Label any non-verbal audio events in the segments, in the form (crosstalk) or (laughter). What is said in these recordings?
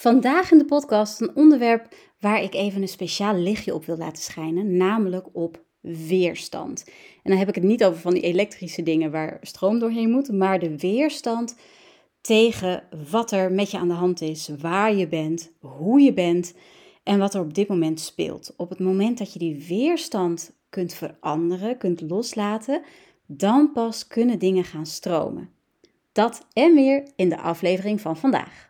Vandaag in de podcast een onderwerp waar ik even een speciaal lichtje op wil laten schijnen, namelijk op weerstand. En dan heb ik het niet over van die elektrische dingen waar stroom doorheen moet, maar de weerstand tegen wat er met je aan de hand is, waar je bent, hoe je bent en wat er op dit moment speelt. Op het moment dat je die weerstand kunt veranderen, kunt loslaten, dan pas kunnen dingen gaan stromen. Dat en meer in de aflevering van vandaag.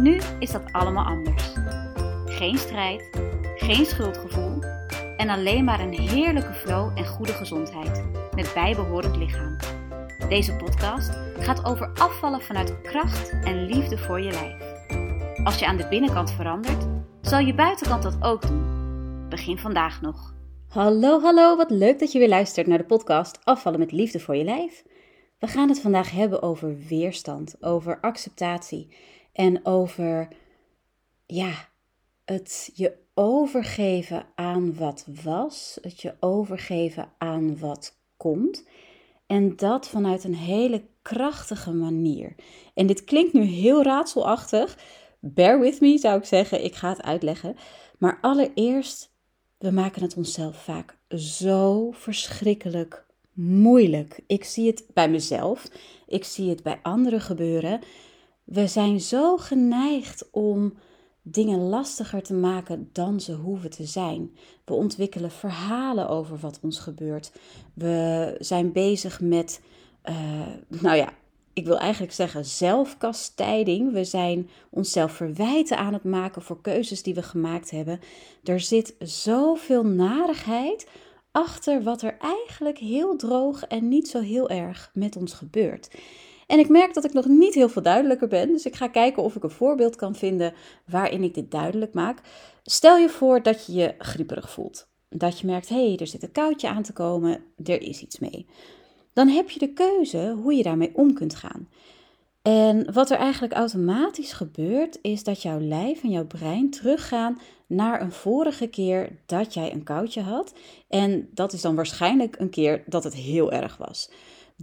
Nu is dat allemaal anders. Geen strijd, geen schuldgevoel en alleen maar een heerlijke flow en goede gezondheid met bijbehorend lichaam. Deze podcast gaat over afvallen vanuit kracht en liefde voor je lijf. Als je aan de binnenkant verandert, zal je buitenkant dat ook doen. Begin vandaag nog. Hallo, hallo, wat leuk dat je weer luistert naar de podcast Afvallen met liefde voor je lijf. We gaan het vandaag hebben over weerstand, over acceptatie en over, ja, het je overgeven aan wat was, het je overgeven aan wat komt. En dat vanuit een hele krachtige manier. En dit klinkt nu heel raadselachtig. Bear with me zou ik zeggen. Ik ga het uitleggen. Maar allereerst, we maken het onszelf vaak zo verschrikkelijk moeilijk. Ik zie het bij mezelf. Ik zie het bij anderen gebeuren. We zijn zo geneigd om dingen lastiger te maken dan ze hoeven te zijn. We ontwikkelen verhalen over wat ons gebeurt. We zijn bezig met, uh, nou ja, ik wil eigenlijk zeggen zelfkastijding. We zijn onszelf verwijten aan het maken voor keuzes die we gemaakt hebben. Er zit zoveel narigheid achter wat er eigenlijk heel droog en niet zo heel erg met ons gebeurt. En ik merk dat ik nog niet heel veel duidelijker ben, dus ik ga kijken of ik een voorbeeld kan vinden waarin ik dit duidelijk maak. Stel je voor dat je je grieperig voelt. Dat je merkt, hé, hey, er zit een koudje aan te komen, er is iets mee. Dan heb je de keuze hoe je daarmee om kunt gaan. En wat er eigenlijk automatisch gebeurt, is dat jouw lijf en jouw brein teruggaan naar een vorige keer dat jij een koudje had. En dat is dan waarschijnlijk een keer dat het heel erg was.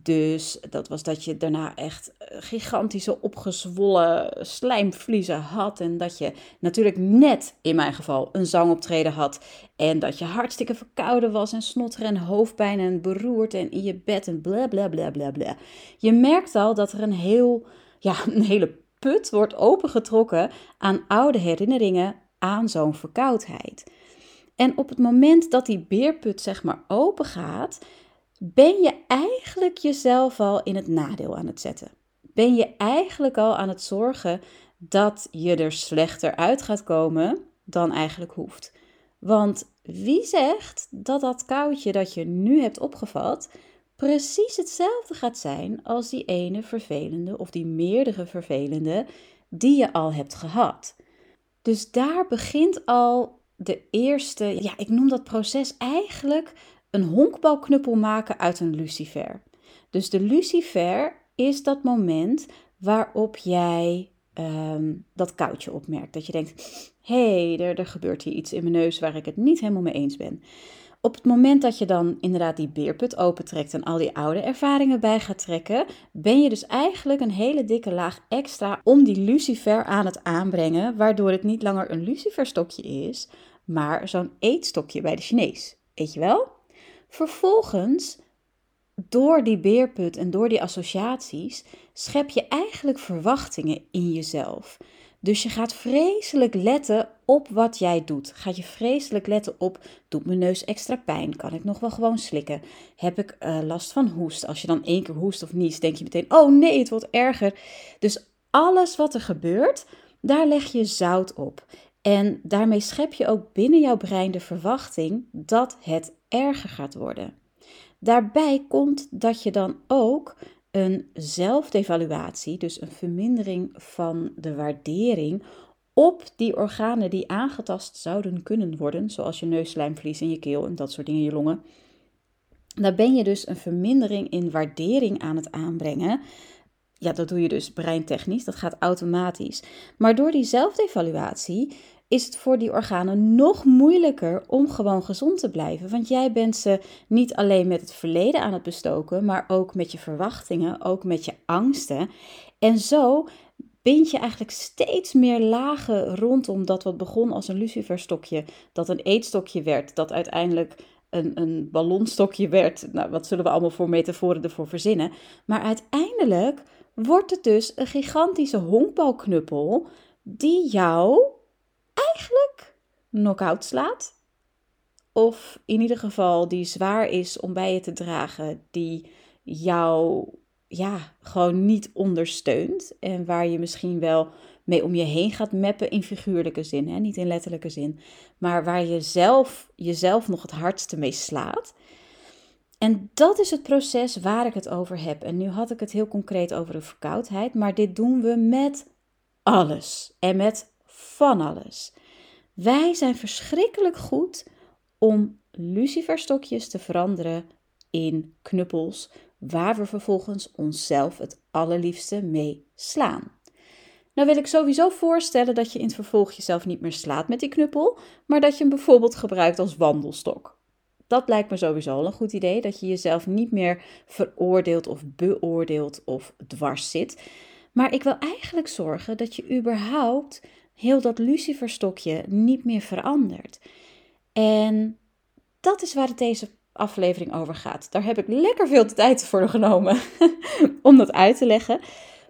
Dus dat was dat je daarna echt eh, gigantische opgezwollen slijmvliezen had. En dat je natuurlijk net, in mijn geval, een zangoptreden had. En dat je hartstikke verkouden was en snotteren en hoofdpijn en beroerd en in je bed en bla bla bla bla bla. Je merkt al dat er een, heel, ja, (laughs) een hele put wordt opengetrokken aan oude herinneringen aan zo'n verkoudheid. En op het moment dat die beerput zeg maar open gaat ben je eigenlijk jezelf al in het nadeel aan het zetten. Ben je eigenlijk al aan het zorgen dat je er slechter uit gaat komen dan eigenlijk hoeft. Want wie zegt dat dat koudje dat je nu hebt opgevat precies hetzelfde gaat zijn als die ene vervelende of die meerdere vervelende die je al hebt gehad? Dus daar begint al de eerste, ja, ik noem dat proces eigenlijk een honkbalknuppel maken uit een lucifer. Dus de lucifer is dat moment waarop jij ehm, dat koudje opmerkt. Dat je denkt, hé, hey, er, er gebeurt hier iets in mijn neus waar ik het niet helemaal mee eens ben. Op het moment dat je dan inderdaad die beerput opentrekt en al die oude ervaringen bij gaat trekken, ben je dus eigenlijk een hele dikke laag extra om die lucifer aan het aanbrengen, waardoor het niet langer een luciferstokje is, maar zo'n eetstokje bij de Chinees. Weet je wel? Vervolgens, door die beerput en door die associaties, schep je eigenlijk verwachtingen in jezelf. Dus je gaat vreselijk letten op wat jij doet. Gaat je vreselijk letten op: doet mijn neus extra pijn? Kan ik nog wel gewoon slikken? Heb ik uh, last van hoest? Als je dan één keer hoest of niest, denk je meteen: oh nee, het wordt erger. Dus alles wat er gebeurt, daar leg je zout op. En daarmee schep je ook binnen jouw brein de verwachting dat het erger gaat worden. Daarbij komt dat je dan ook een zelfdevaluatie, dus een vermindering van de waardering op die organen die aangetast zouden kunnen worden, zoals je neusslijmvlies en je keel en dat soort dingen, je longen. Daar ben je dus een vermindering in waardering aan het aanbrengen. Ja, dat doe je dus breintechnisch, dat gaat automatisch. Maar door die zelfdevaluatie is het voor die organen nog moeilijker om gewoon gezond te blijven. Want jij bent ze niet alleen met het verleden aan het bestoken, maar ook met je verwachtingen, ook met je angsten. En zo bind je eigenlijk steeds meer lagen rondom dat wat begon als een luciferstokje, dat een eetstokje werd, dat uiteindelijk een, een ballonstokje werd. Nou, wat zullen we allemaal voor metaforen ervoor verzinnen? Maar uiteindelijk wordt het dus een gigantische honkbalknuppel die jou eigenlijk knock-out slaat. Of in ieder geval die zwaar is om bij je te dragen, die jou ja, gewoon niet ondersteunt. En waar je misschien wel mee om je heen gaat meppen in figuurlijke zin, hè? niet in letterlijke zin. Maar waar je zelf jezelf nog het hardste mee slaat. En dat is het proces waar ik het over heb. En nu had ik het heel concreet over de verkoudheid, maar dit doen we met alles en met van alles. Wij zijn verschrikkelijk goed om luciferstokjes te veranderen in knuppels, waar we vervolgens onszelf het allerliefste mee slaan. Nou wil ik sowieso voorstellen dat je in het vervolg jezelf niet meer slaat met die knuppel, maar dat je hem bijvoorbeeld gebruikt als wandelstok. Dat lijkt me sowieso al een goed idee, dat je jezelf niet meer veroordeelt of beoordeelt of dwars zit. Maar ik wil eigenlijk zorgen dat je überhaupt heel dat luciferstokje niet meer verandert. En dat is waar het deze aflevering over gaat. Daar heb ik lekker veel tijd voor genomen (laughs) om dat uit te leggen.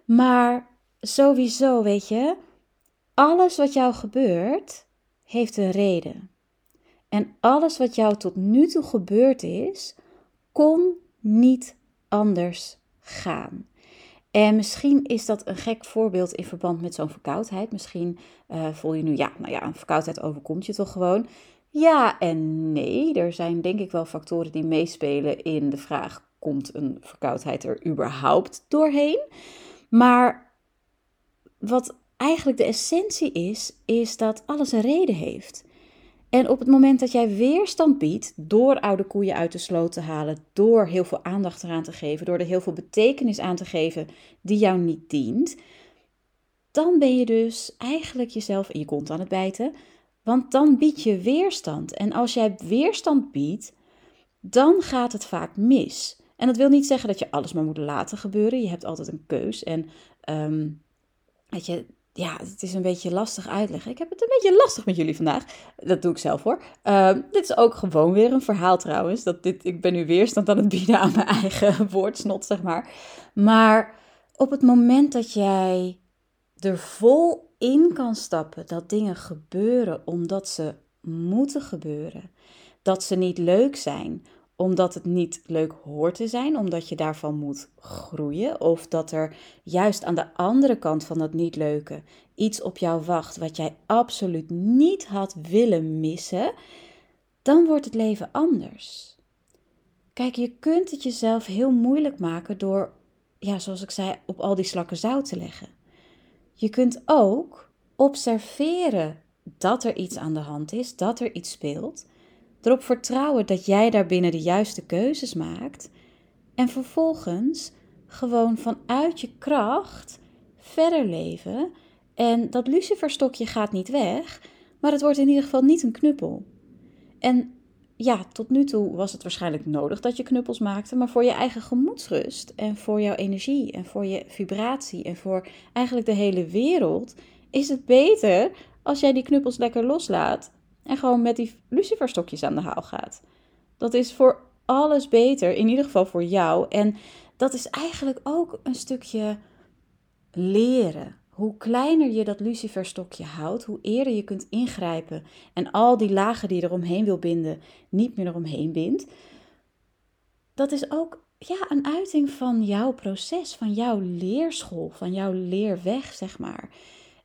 Maar sowieso, weet je, alles wat jou gebeurt, heeft een reden. En alles wat jou tot nu toe gebeurd is, kon niet anders gaan. En misschien is dat een gek voorbeeld in verband met zo'n verkoudheid. Misschien uh, voel je nu, ja, nou ja, een verkoudheid overkomt je toch gewoon. Ja en nee. Er zijn denk ik wel factoren die meespelen in de vraag: komt een verkoudheid er überhaupt doorheen? Maar wat eigenlijk de essentie is, is dat alles een reden heeft. En op het moment dat jij weerstand biedt door oude koeien uit de sloot te halen, door heel veel aandacht eraan te geven, door er heel veel betekenis aan te geven die jou niet dient, dan ben je dus eigenlijk jezelf in je kont aan het bijten, want dan bied je weerstand. En als jij weerstand biedt, dan gaat het vaak mis. En dat wil niet zeggen dat je alles maar moet laten gebeuren. Je hebt altijd een keus. En um, weet je, ja, het is een beetje lastig uitleggen. Ik heb het een beetje lastig met jullie vandaag. Dat doe ik zelf hoor. Ehm, dit is ook gewoon weer een verhaal trouwens. Dat dit, ik ben nu weerstand aan het bieden aan mijn eigen (laughs) woordsnot, zeg maar. Maar op het moment dat jij er vol in kan stappen dat dingen gebeuren omdat ze moeten gebeuren, dat ze niet leuk zijn, omdat het niet leuk hoort te zijn, omdat je daarvan moet groeien, of dat er juist aan de andere kant van dat niet leuke iets op jou wacht wat jij absoluut niet had willen missen, dan wordt het leven anders. Kijk, je kunt het jezelf heel moeilijk maken door, ja, zoals ik zei, op al die slakken zout te leggen. Je kunt ook observeren dat er iets aan de hand is, dat er iets speelt Erop vertrouwen dat jij daarbinnen de juiste keuzes maakt. En vervolgens gewoon vanuit je kracht verder leven. En dat luciferstokje gaat niet weg, maar het wordt in ieder geval niet een knuppel. En ja, tot nu toe was het waarschijnlijk nodig dat je knuppels maakte, maar voor je eigen gemoedsrust en voor jouw energie en voor je vibratie en voor eigenlijk de hele wereld is het beter als jij die knuppels lekker loslaat en gewoon met die luciferstokjes aan de haal gaat. Dat is voor alles beter, in ieder geval voor jou. En dat is eigenlijk ook een stukje leren. Hoe kleiner je dat luciferstokje houdt, hoe eerder je kunt ingrijpen en al die lagen die je eromheen wil binden, niet meer eromheen bindt. Dat is ook ja, een uiting van jouw proces, van jouw leerschool, van jouw leerweg, zeg maar.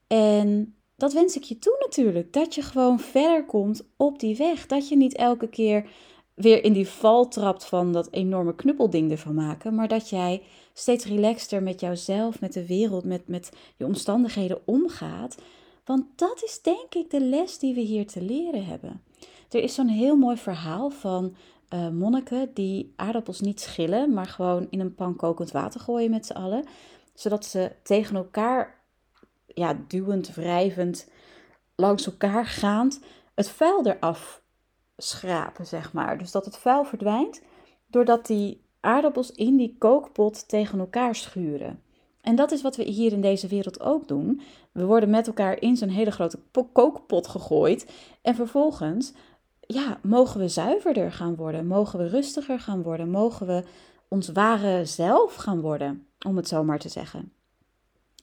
En dat wens ik je toe natuurlijk. Dat je gewoon verder komt op die weg. Dat je niet elke keer weer in die val trapt van dat enorme knuppelding ervan maken, maar dat jij steeds relaxter met jouzelf, met de wereld, met, met je omstandigheden omgaat. Want dat is denk ik de les die we hier te leren hebben. Er is zo'n heel mooi verhaal van uh, monniken die aardappels niet schillen, maar gewoon in een pan kokend water gooien met z'n allen. Zodat ze tegen elkaar, ja, duwend, wrijvend, langs elkaar gaand, het vuil eraf schrapen, zeg maar. Dus dat het vuil verdwijnt, doordat die aardappels in die kookpot tegen elkaar schuren. En dat is wat we hier in deze wereld ook doen. We worden met elkaar in zo'n hele grote kookpot gegooid. En vervolgens ja, mogen we zuiverder gaan worden? Mogen we rustiger gaan worden? Mogen we ons ware zelf gaan worden, om het zo maar te zeggen?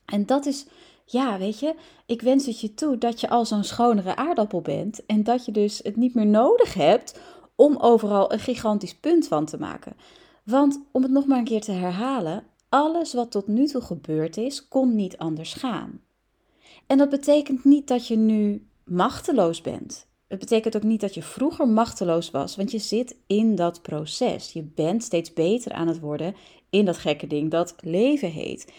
En dat is, ja, weet je, ik wens het je toe dat je al zo'n schonere aardappel bent en dat je dus het niet meer nodig hebt om overal een gigantisch punt van te maken. Want om het nog maar een keer te herhalen, alles wat tot nu toe gebeurd is, kon niet anders gaan. En dat betekent niet dat je nu machteloos bent. Het betekent ook niet dat je vroeger machteloos was, want je zit in dat proces. Je bent steeds beter aan het worden in dat gekke ding dat leven heet.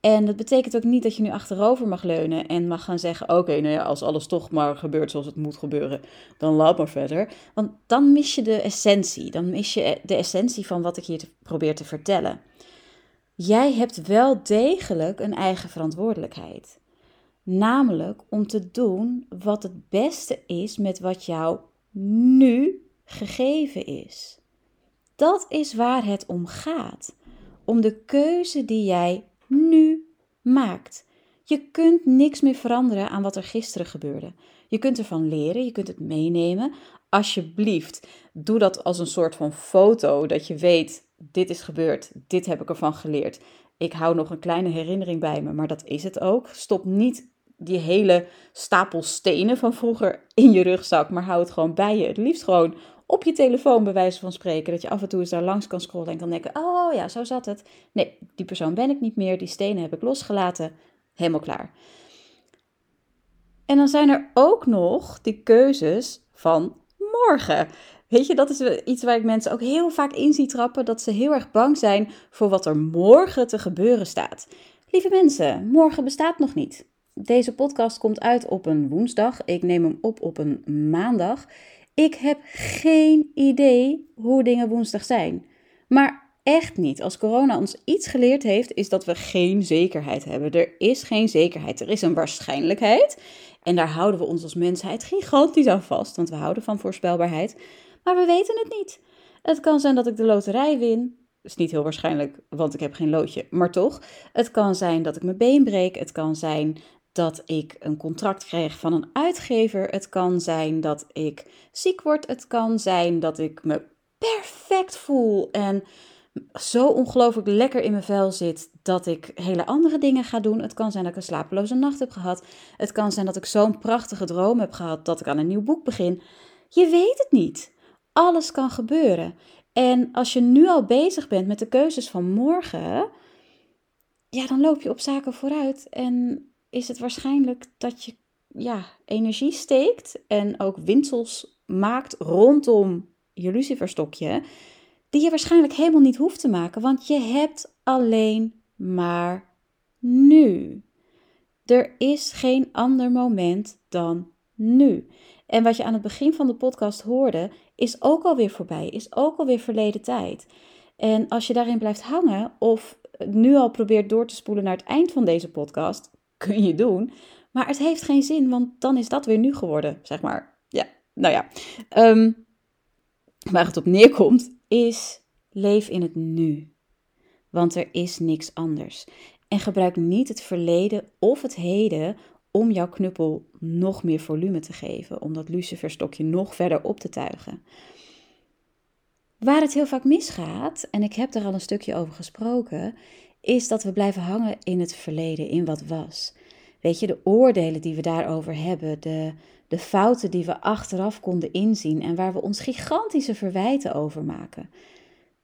En dat betekent ook niet dat je nu achterover mag leunen en mag gaan zeggen: Oké, nou ja, als alles toch maar gebeurt zoals het moet gebeuren, dan laat maar verder. Want dan mis je de essentie. Dan mis je de essentie van wat ik hier probeer te vertellen. Jij hebt wel degelijk een eigen verantwoordelijkheid. Namelijk om te doen wat het beste is met wat jou nu gegeven is. Dat is waar het om gaat. Om de keuze die jij nu maakt. Je kunt niks meer veranderen aan wat er gisteren gebeurde. Je kunt ervan leren, je kunt het meenemen. Alsjeblieft, doe dat als een soort van foto, dat je weet, dit is gebeurd, dit heb ik ervan geleerd. Ik hou nog een kleine herinnering bij me, maar dat is het ook. Stop niet die hele stapel stenen van vroeger in je rugzak, maar hou het gewoon bij je. Het liefst gewoon op je telefoon, bij wijze van spreken. Dat je af en toe eens daar langs kan scrollen en kan denken: oh ja, zo zat het. Nee, die persoon ben ik niet meer. Die stenen heb ik losgelaten. Helemaal klaar. En dan zijn er ook nog die keuzes van morgen. Weet je, dat is iets waar ik mensen ook heel vaak in zie trappen. Dat ze heel erg bang zijn voor wat er morgen te gebeuren staat. Lieve mensen, morgen bestaat nog niet. Deze podcast komt uit op een woensdag. Ik neem hem op op een maandag. Ik heb geen idee hoe dingen woensdag zijn. Maar echt niet. Als corona ons iets geleerd heeft, is dat we geen zekerheid hebben. Er is geen zekerheid. Er is een waarschijnlijkheid. En daar houden we ons als mensheid gigantisch aan vast, want we houden van voorspelbaarheid. Maar we weten het niet. Het kan zijn dat ik de loterij win. Is niet heel waarschijnlijk, want ik heb geen loodje, maar toch. Het kan zijn dat ik mijn been breek. Het kan zijn dat ik een contract krijg van een uitgever. Het kan zijn dat ik ziek word. Het kan zijn dat ik me perfect voel en zo ongelooflijk lekker in mijn vel zit dat ik hele andere dingen ga doen. Het kan zijn dat ik een slapeloze nacht heb gehad. Het kan zijn dat ik zo'n prachtige droom heb gehad dat ik aan een nieuw boek begin. Je weet het niet. Alles kan gebeuren. En als je nu al bezig bent met de keuzes van morgen, ja, dan loop je op zaken vooruit en is het waarschijnlijk dat je ja, energie steekt en ook winsels maakt rondom je luciferstokje, die je waarschijnlijk helemaal niet hoeft te maken, want je hebt alleen maar nu. Er is geen ander moment dan nu. En wat je aan het begin van de podcast hoorde, is ook alweer voorbij, is ook alweer verleden tijd. En als je daarin blijft hangen of nu al probeert door te spoelen naar het eind van deze podcast, kun je doen. Maar het heeft geen zin, want dan is dat weer nu geworden, zeg maar. Ja, nou ja. Um, waar het op neerkomt, is leef in het nu. Want er is niks anders. En gebruik niet het verleden of het heden om jouw knuppel nog meer volume te geven, om dat luciferstokje nog verder op te tuigen. Waar het heel vaak misgaat, en ik heb er al een stukje over gesproken, is dat we blijven hangen in het verleden, in wat was. Weet je, de oordelen die we daarover hebben, de, de fouten die we achteraf konden inzien en waar we ons gigantische verwijten over maken.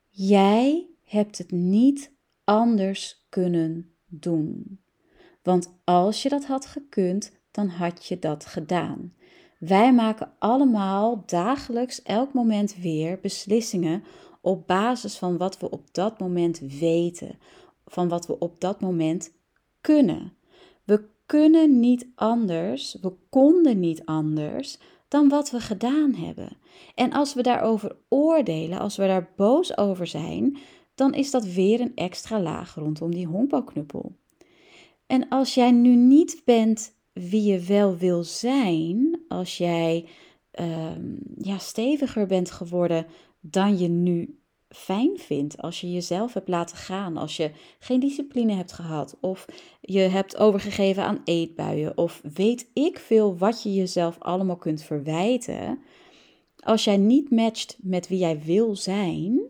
Jij hebt het niet anders kunnen doen. Want als je dat had gekund, dan had je dat gedaan. Wij maken allemaal dagelijks, elk moment weer beslissingen op basis van wat we op dat moment weten, van wat we op dat moment kunnen. We kunnen niet anders, we konden niet anders dan wat we gedaan hebben. En als we daarover oordelen, als we daar boos over zijn, dan is dat weer een extra laag rondom die honkbalknuppel. En als jij nu niet bent wie je wel wil zijn, als jij uh, ja, steviger bent geworden dan je nu fijn vindt, als je jezelf hebt laten gaan, als je geen discipline hebt gehad, of je hebt overgegeven aan eetbuien, of weet ik veel wat je jezelf allemaal kunt verwijten. Als jij niet matcht met wie jij wil zijn,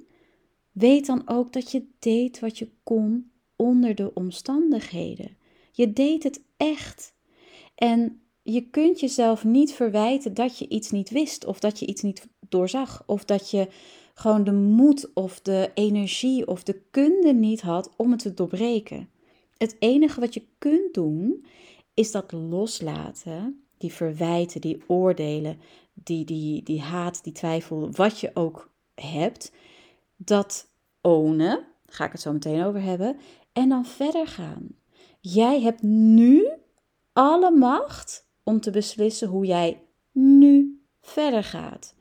weet dan ook dat je deed wat je kon onder de omstandigheden. Je deed het echt. En je kunt jezelf niet verwijten dat je iets niet wist, of dat je iets niet doorzag, of dat je gewoon de moed of de energie of de kunde niet had om het te doorbreken. Het enige wat je kunt doen is dat loslaten, die verwijten, die oordelen, die, die, die haat, die twijfel, wat je ook hebt, dat ownen, ga ik het zo meteen over hebben, en dan verder gaan. Jij hebt nu alle macht om te beslissen hoe jij nu verder gaat.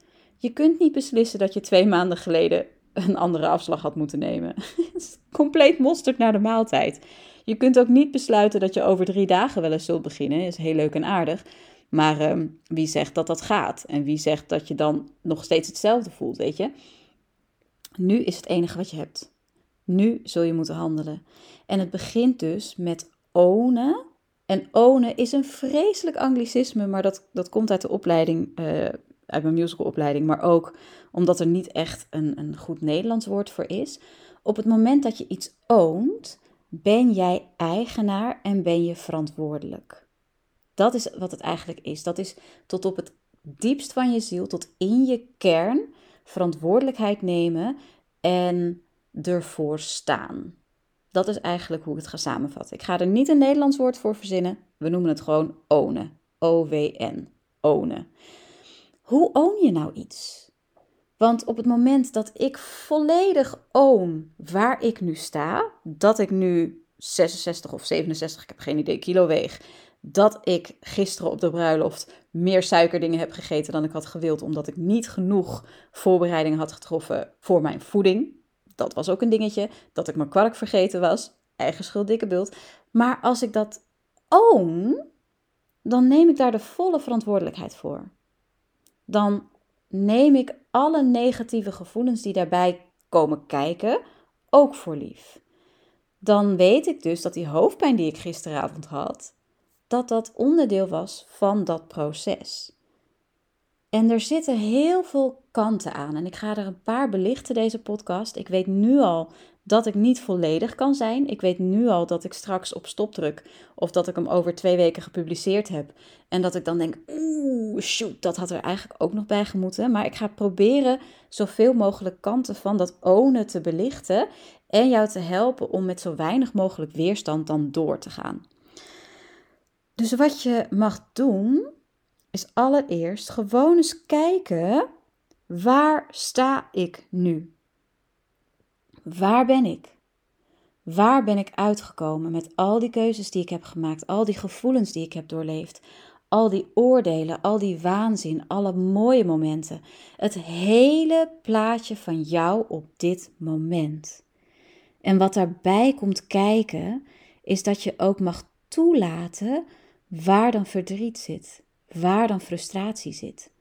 Je kunt niet beslissen dat je twee maanden geleden een andere afslag had moeten nemen. (laughs) compleet mosterd naar de maaltijd. Je kunt ook niet besluiten dat je over drie dagen wel eens zult beginnen. is heel leuk en aardig. Maar ehm, wie zegt dat dat gaat? En wie zegt dat je dan nog steeds hetzelfde voelt, weet je? Nu is het enige wat je hebt. Nu zul je moeten handelen. En het begint dus met ownen. En ownen is een vreselijk anglicisme, maar dat, dat komt uit de opleiding uh, uit mijn musicalopleiding, maar ook omdat er niet echt een, een goed Nederlands woord voor is. Op het moment dat je iets oont, ben jij eigenaar en ben je verantwoordelijk. Dat is wat het eigenlijk is. Dat is tot op het diepst van je ziel, tot in je kern, verantwoordelijkheid nemen en ervoor staan. Dat is eigenlijk hoe ik het ga samenvatten. Ik ga er niet een Nederlands woord voor verzinnen. We noemen het gewoon ownen. O-W-N. Ownen. Hoe own je nou iets? Want op het moment dat ik volledig own waar ik nu sta, dat ik nu 66 of 67, ik heb geen idee, kilo weeg, dat ik gisteren op de bruiloft meer suikerdingen heb gegeten dan ik had gewild, omdat ik niet genoeg voorbereidingen had getroffen voor mijn voeding. Dat was ook een dingetje. Dat ik mijn kwark vergeten was. Eigen schuld, dikke bult. Maar als ik dat own, dan neem ik daar de volle verantwoordelijkheid voor dan neem ik alle negatieve gevoelens die daarbij komen kijken ook voor lief. Dan weet ik dus dat die hoofdpijn die ik gisteravond had, dat dat onderdeel was van dat proces. En er zitten heel veel kanten aan. En ik ga er een paar belichten, deze podcast. Ik weet nu al dat ik niet volledig kan zijn. Ik weet nu al dat ik straks op stop druk of dat ik hem over twee weken gepubliceerd heb. En dat ik dan denk, oeh, shoot, dat had er eigenlijk ook nog bij gemoeten. Maar ik ga proberen zoveel mogelijk kanten van dat ownen te belichten en jou te helpen om met zo weinig mogelijk weerstand dan door te gaan. Dus wat je mag doen, is allereerst gewoon eens kijken, waar sta ik nu? Waar ben ik? Waar ben ik uitgekomen met al die keuzes die ik heb gemaakt, al die gevoelens die ik heb doorleefd, al die oordelen, al die waanzin, alle mooie momenten, het hele plaatje van jou op dit moment. En wat daarbij komt kijken, is dat je ook mag toelaten waar dan verdriet zit, waar dan frustratie zit.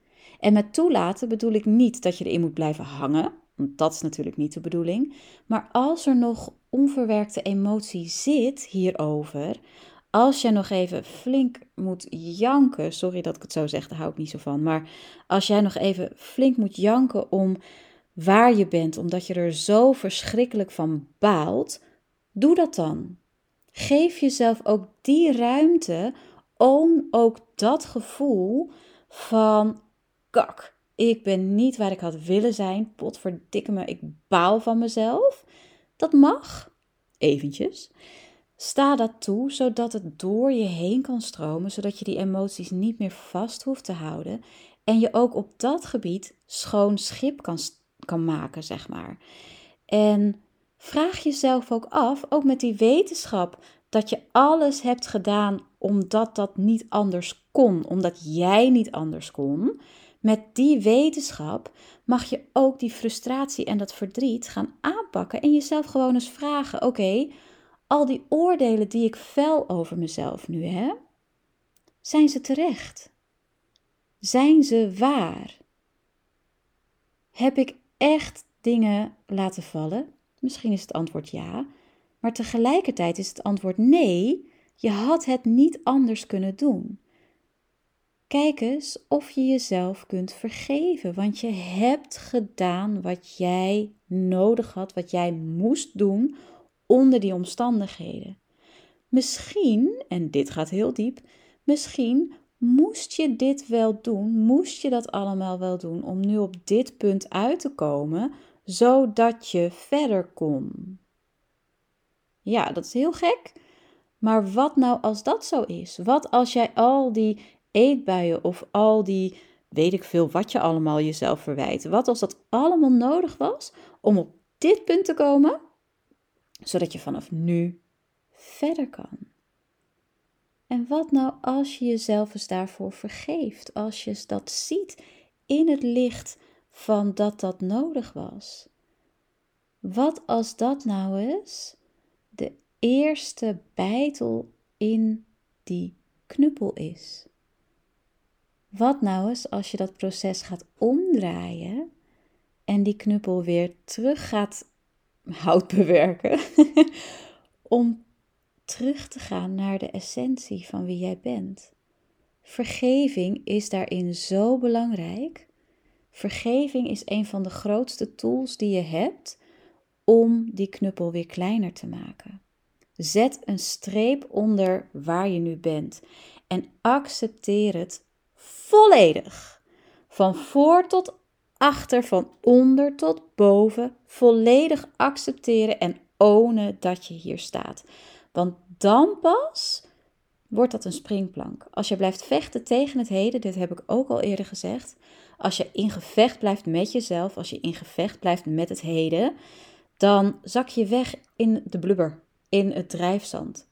En met toelaten bedoel ik niet dat je erin moet blijven hangen, want dat is natuurlijk niet de bedoeling. Maar als er nog onverwerkte emotie zit hierover, als je nog even flink moet janken, sorry dat ik het zo zeg, daar hou ik niet zo van, maar als jij nog even flink moet janken om waar je bent, omdat je er zo verschrikkelijk van baalt, doe dat dan. Geef jezelf ook die ruimte, own ook dat gevoel van kak, ik ben niet waar ik had willen zijn. Potverdikke me, ik baal van mezelf. Dat mag. Eventjes. Sta dat toe, zodat het door je heen kan stromen, zodat je die emoties niet meer vast hoeft te houden. En je ook op dat gebied schoon schip kan, kan maken, zeg maar. En vraag jezelf ook af, ook met die wetenschap, dat je alles hebt gedaan omdat dat niet anders kon, omdat jij niet anders kon. Met die wetenschap mag je ook die frustratie en dat verdriet gaan aanpakken en jezelf gewoon eens vragen: oké, al die oordelen die ik fel over mezelf nu heb, zijn ze terecht? Zijn ze waar? Heb ik echt dingen laten vallen? Misschien is het antwoord ja, maar tegelijkertijd is het antwoord nee. Je had het niet anders kunnen doen. Kijk eens of je jezelf kunt vergeven, want je hebt gedaan wat jij nodig had, wat jij moest doen onder die omstandigheden. Misschien, en dit gaat heel diep, misschien moest je dit wel doen, moest je dat allemaal wel doen om nu op dit punt uit te komen, zodat je verder kon. Ja, dat is heel gek. Maar wat nou als dat zo is? Wat als jij al die eetbuien of al die weet ik veel wat je allemaal jezelf verwijt? Wat als dat allemaal nodig was om op dit punt te komen, zodat je vanaf nu verder kan? En wat nou als je jezelf eens daarvoor vergeeft, als je dat ziet in het licht van dat dat nodig was? Wat als dat nou eens de eerste bijtel in die knuppel is? Wat nou eens als je dat proces gaat omdraaien en die knuppel weer terug gaat (laughs) hout bewerken (laughs) om terug te gaan naar de essentie van wie jij bent. Vergeving is daarin zo belangrijk. Vergeving is een van de grootste tools die je hebt om die knuppel weer kleiner te maken. Zet een streep onder waar je nu bent en accepteer het volledig. Van voor tot achter, van onder tot boven, volledig accepteren en ownen dat je hier staat. Want dan pas wordt dat een springplank. Als je blijft vechten tegen het heden, dit heb ik ook al eerder gezegd. Als je in gevecht blijft met jezelf, als je in gevecht blijft met het heden, dan zak je weg in de blubber, in het drijfzand.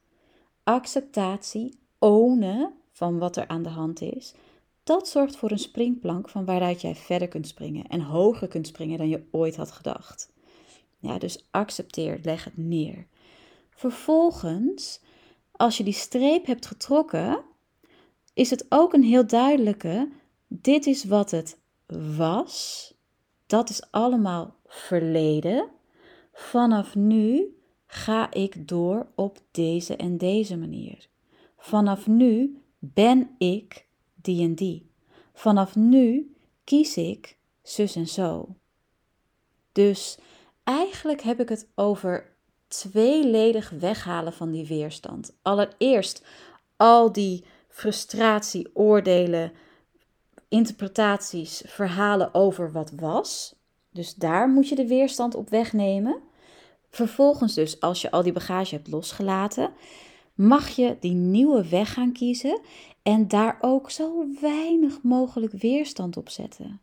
Acceptatie, ownen van wat er aan de hand is, dat zorgt voor een springplank van waaruit jij verder kunt springen en hoger kunt springen dan je ooit had gedacht. Ja, dus accepteer, leg het neer. Vervolgens, als je die streep hebt getrokken, is het ook een heel duidelijke: dit is wat het was. Dat is allemaal verleden. Vanaf nu ga ik door op deze en deze manier. Vanaf nu ben ik die en die. Vanaf nu kies ik zus en zo. Dus eigenlijk heb ik het over tweeledig weghalen van die weerstand. Allereerst al die frustratie, oordelen, interpretaties, verhalen over wat was. Dus daar moet je de weerstand op wegnemen. Vervolgens dus, als je al die bagage hebt losgelaten, mag je die nieuwe weg gaan kiezen en daar ook zo weinig mogelijk weerstand op zetten.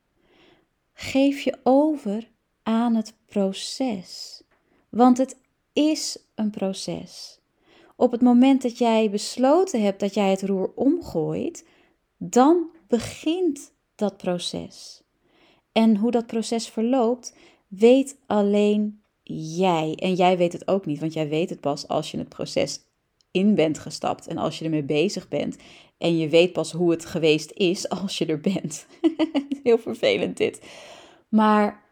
Geef je over aan het proces, want het is een proces. Op het moment dat jij besloten hebt dat jij het roer omgooit, dan begint dat proces. En hoe dat proces verloopt, weet alleen jij. En jij weet het ook niet, want jij weet het pas als je het proces in bent gestapt en als je ermee bezig bent. En je weet pas hoe het geweest is (laughs) als je er bent. (laughs) Heel vervelend dit. Maar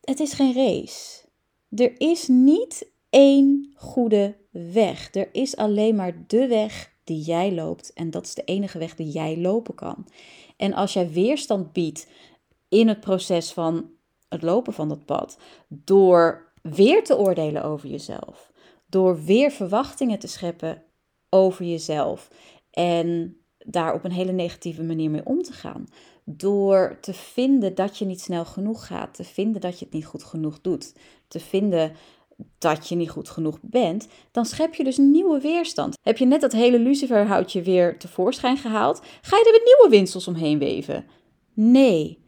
het is geen race. Er is niet één goede weg. Er is alleen maar de weg die jij loopt. En dat is de enige weg die jij lopen kan. En als jij weerstand biedt in het proces van het lopen van dat pad, door weer te oordelen over jezelf, door weer verwachtingen te scheppen over jezelf en daar op een hele negatieve manier mee om te gaan. Door te vinden dat je niet snel genoeg gaat, te vinden dat je het niet goed genoeg doet, te vinden dat je niet goed genoeg bent, dan schep je dus nieuwe weerstand. Heb je net dat hele luciferhoutje weer tevoorschijn gehaald, ga je er weer nieuwe winsels omheen weven? Nee.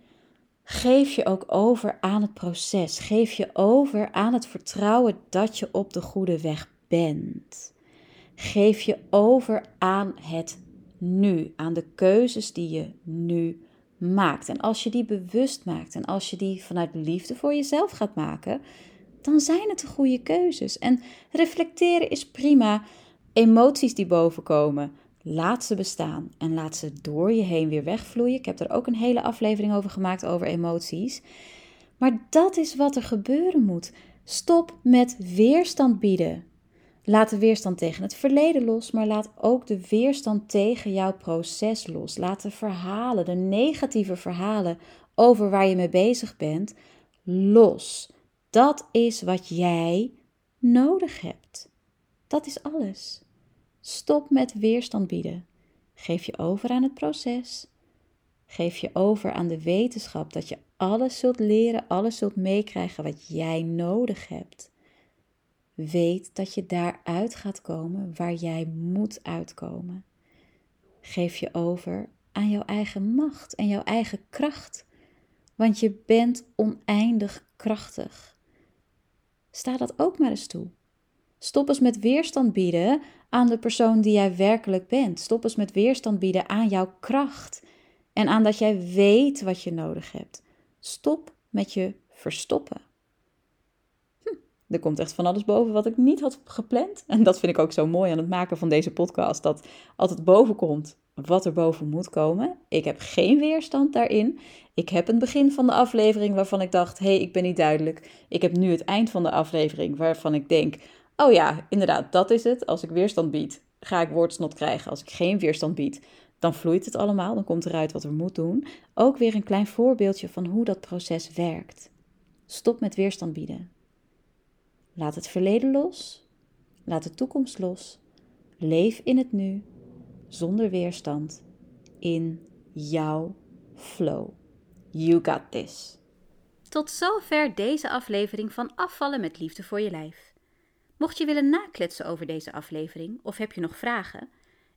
Geef je ook over aan het proces. Geef je over aan het vertrouwen dat je op de goede weg bent. Geef je over aan het nu, aan de keuzes die je nu maakt. En als je die bewust maakt en als je die vanuit liefde voor jezelf gaat maken, dan zijn het de goede keuzes. En reflecteren is prima. Emoties die bovenkomen, laat ze bestaan en laat ze door je heen weer wegvloeien. Ik heb er ook een hele aflevering over gemaakt over emoties. Maar dat is wat er gebeuren moet. Stop met weerstand bieden. Laat de weerstand tegen het verleden los, maar laat ook de weerstand tegen jouw proces los. Laat de verhalen, de negatieve verhalen over waar je mee bezig bent, los. Dat is wat jij nodig hebt. Dat is alles. Stop met weerstand bieden. Geef je over aan het proces. Geef je over aan de wetenschap dat je alles zult leren, alles zult meekrijgen wat jij nodig hebt. Weet dat je daaruit gaat komen waar jij moet uitkomen. Geef je over aan jouw eigen macht en jouw eigen kracht, want je bent oneindig krachtig. Sta dat ook maar eens toe. Stop eens met weerstand bieden aan de persoon die jij werkelijk bent. Stop eens met weerstand bieden aan jouw kracht en aan dat jij weet wat je nodig hebt. Stop met je verstoppen. Er komt echt van alles boven wat ik niet had gepland. En dat vind ik ook zo mooi aan het maken van deze podcast. Dat altijd boven komt wat er boven moet komen. Ik heb geen weerstand daarin. Ik heb een begin van de aflevering waarvan ik dacht: hé, hey, ik ben niet duidelijk. Ik heb nu het eind van de aflevering waarvan ik denk: oh ja, inderdaad, dat is het. Als ik weerstand bied, ga ik woordsnot krijgen. Als ik geen weerstand bied, dan vloeit het allemaal. Dan komt eruit wat er moet doen. Ook weer een klein voorbeeldje van hoe dat proces werkt. Stop met weerstand bieden. Laat het verleden los. Laat de toekomst los. Leef in het nu zonder weerstand in jouw flow. You got this. Tot zover deze aflevering van Afvallen met Liefde voor je Lijf. Mocht je willen nakletsen over deze aflevering of heb je nog vragen,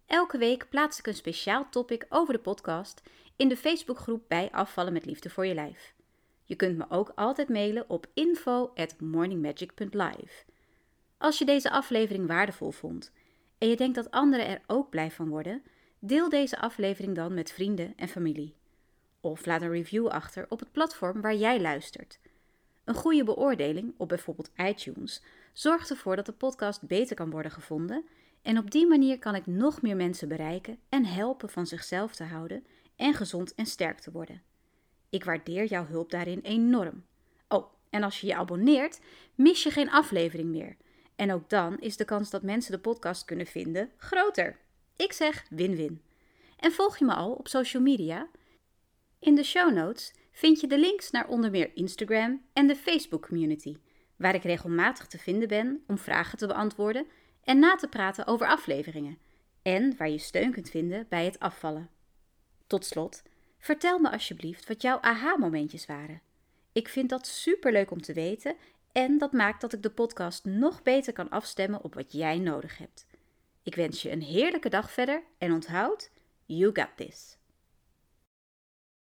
elke week plaats ik een speciaal topic over de podcast in de Facebookgroep bij Afvallen met Liefde voor je Lijf. Je kunt me ook altijd mailen op info@morningmagic.live. Als je deze aflevering waardevol vond en je denkt dat anderen er ook blij van worden, deel deze aflevering dan met vrienden en familie. Of laat een review achter op het platform waar jij luistert. Een goede beoordeling op bijvoorbeeld iTunes zorgt ervoor dat de podcast beter kan worden gevonden en op die manier kan ik nog meer mensen bereiken en helpen van zichzelf te houden en gezond en sterk te worden. Ik waardeer jouw hulp daarin enorm. Oh, en als je je abonneert, mis je geen aflevering meer. En ook dan is de kans dat mensen de podcast kunnen vinden groter. Ik zeg win-win. En volg je me al op social media? In de show notes vind je de links naar onder meer Instagram en de Facebook community, waar ik regelmatig te vinden ben om vragen te beantwoorden en na te praten over afleveringen, en waar je steun kunt vinden bij het afvallen. Tot slot, vertel me alsjeblieft wat jouw aha-momentjes waren. Ik vind dat superleuk om te weten en dat maakt dat ik de podcast nog beter kan afstemmen op wat jij nodig hebt. Ik wens je een heerlijke dag verder en onthoud, you got this.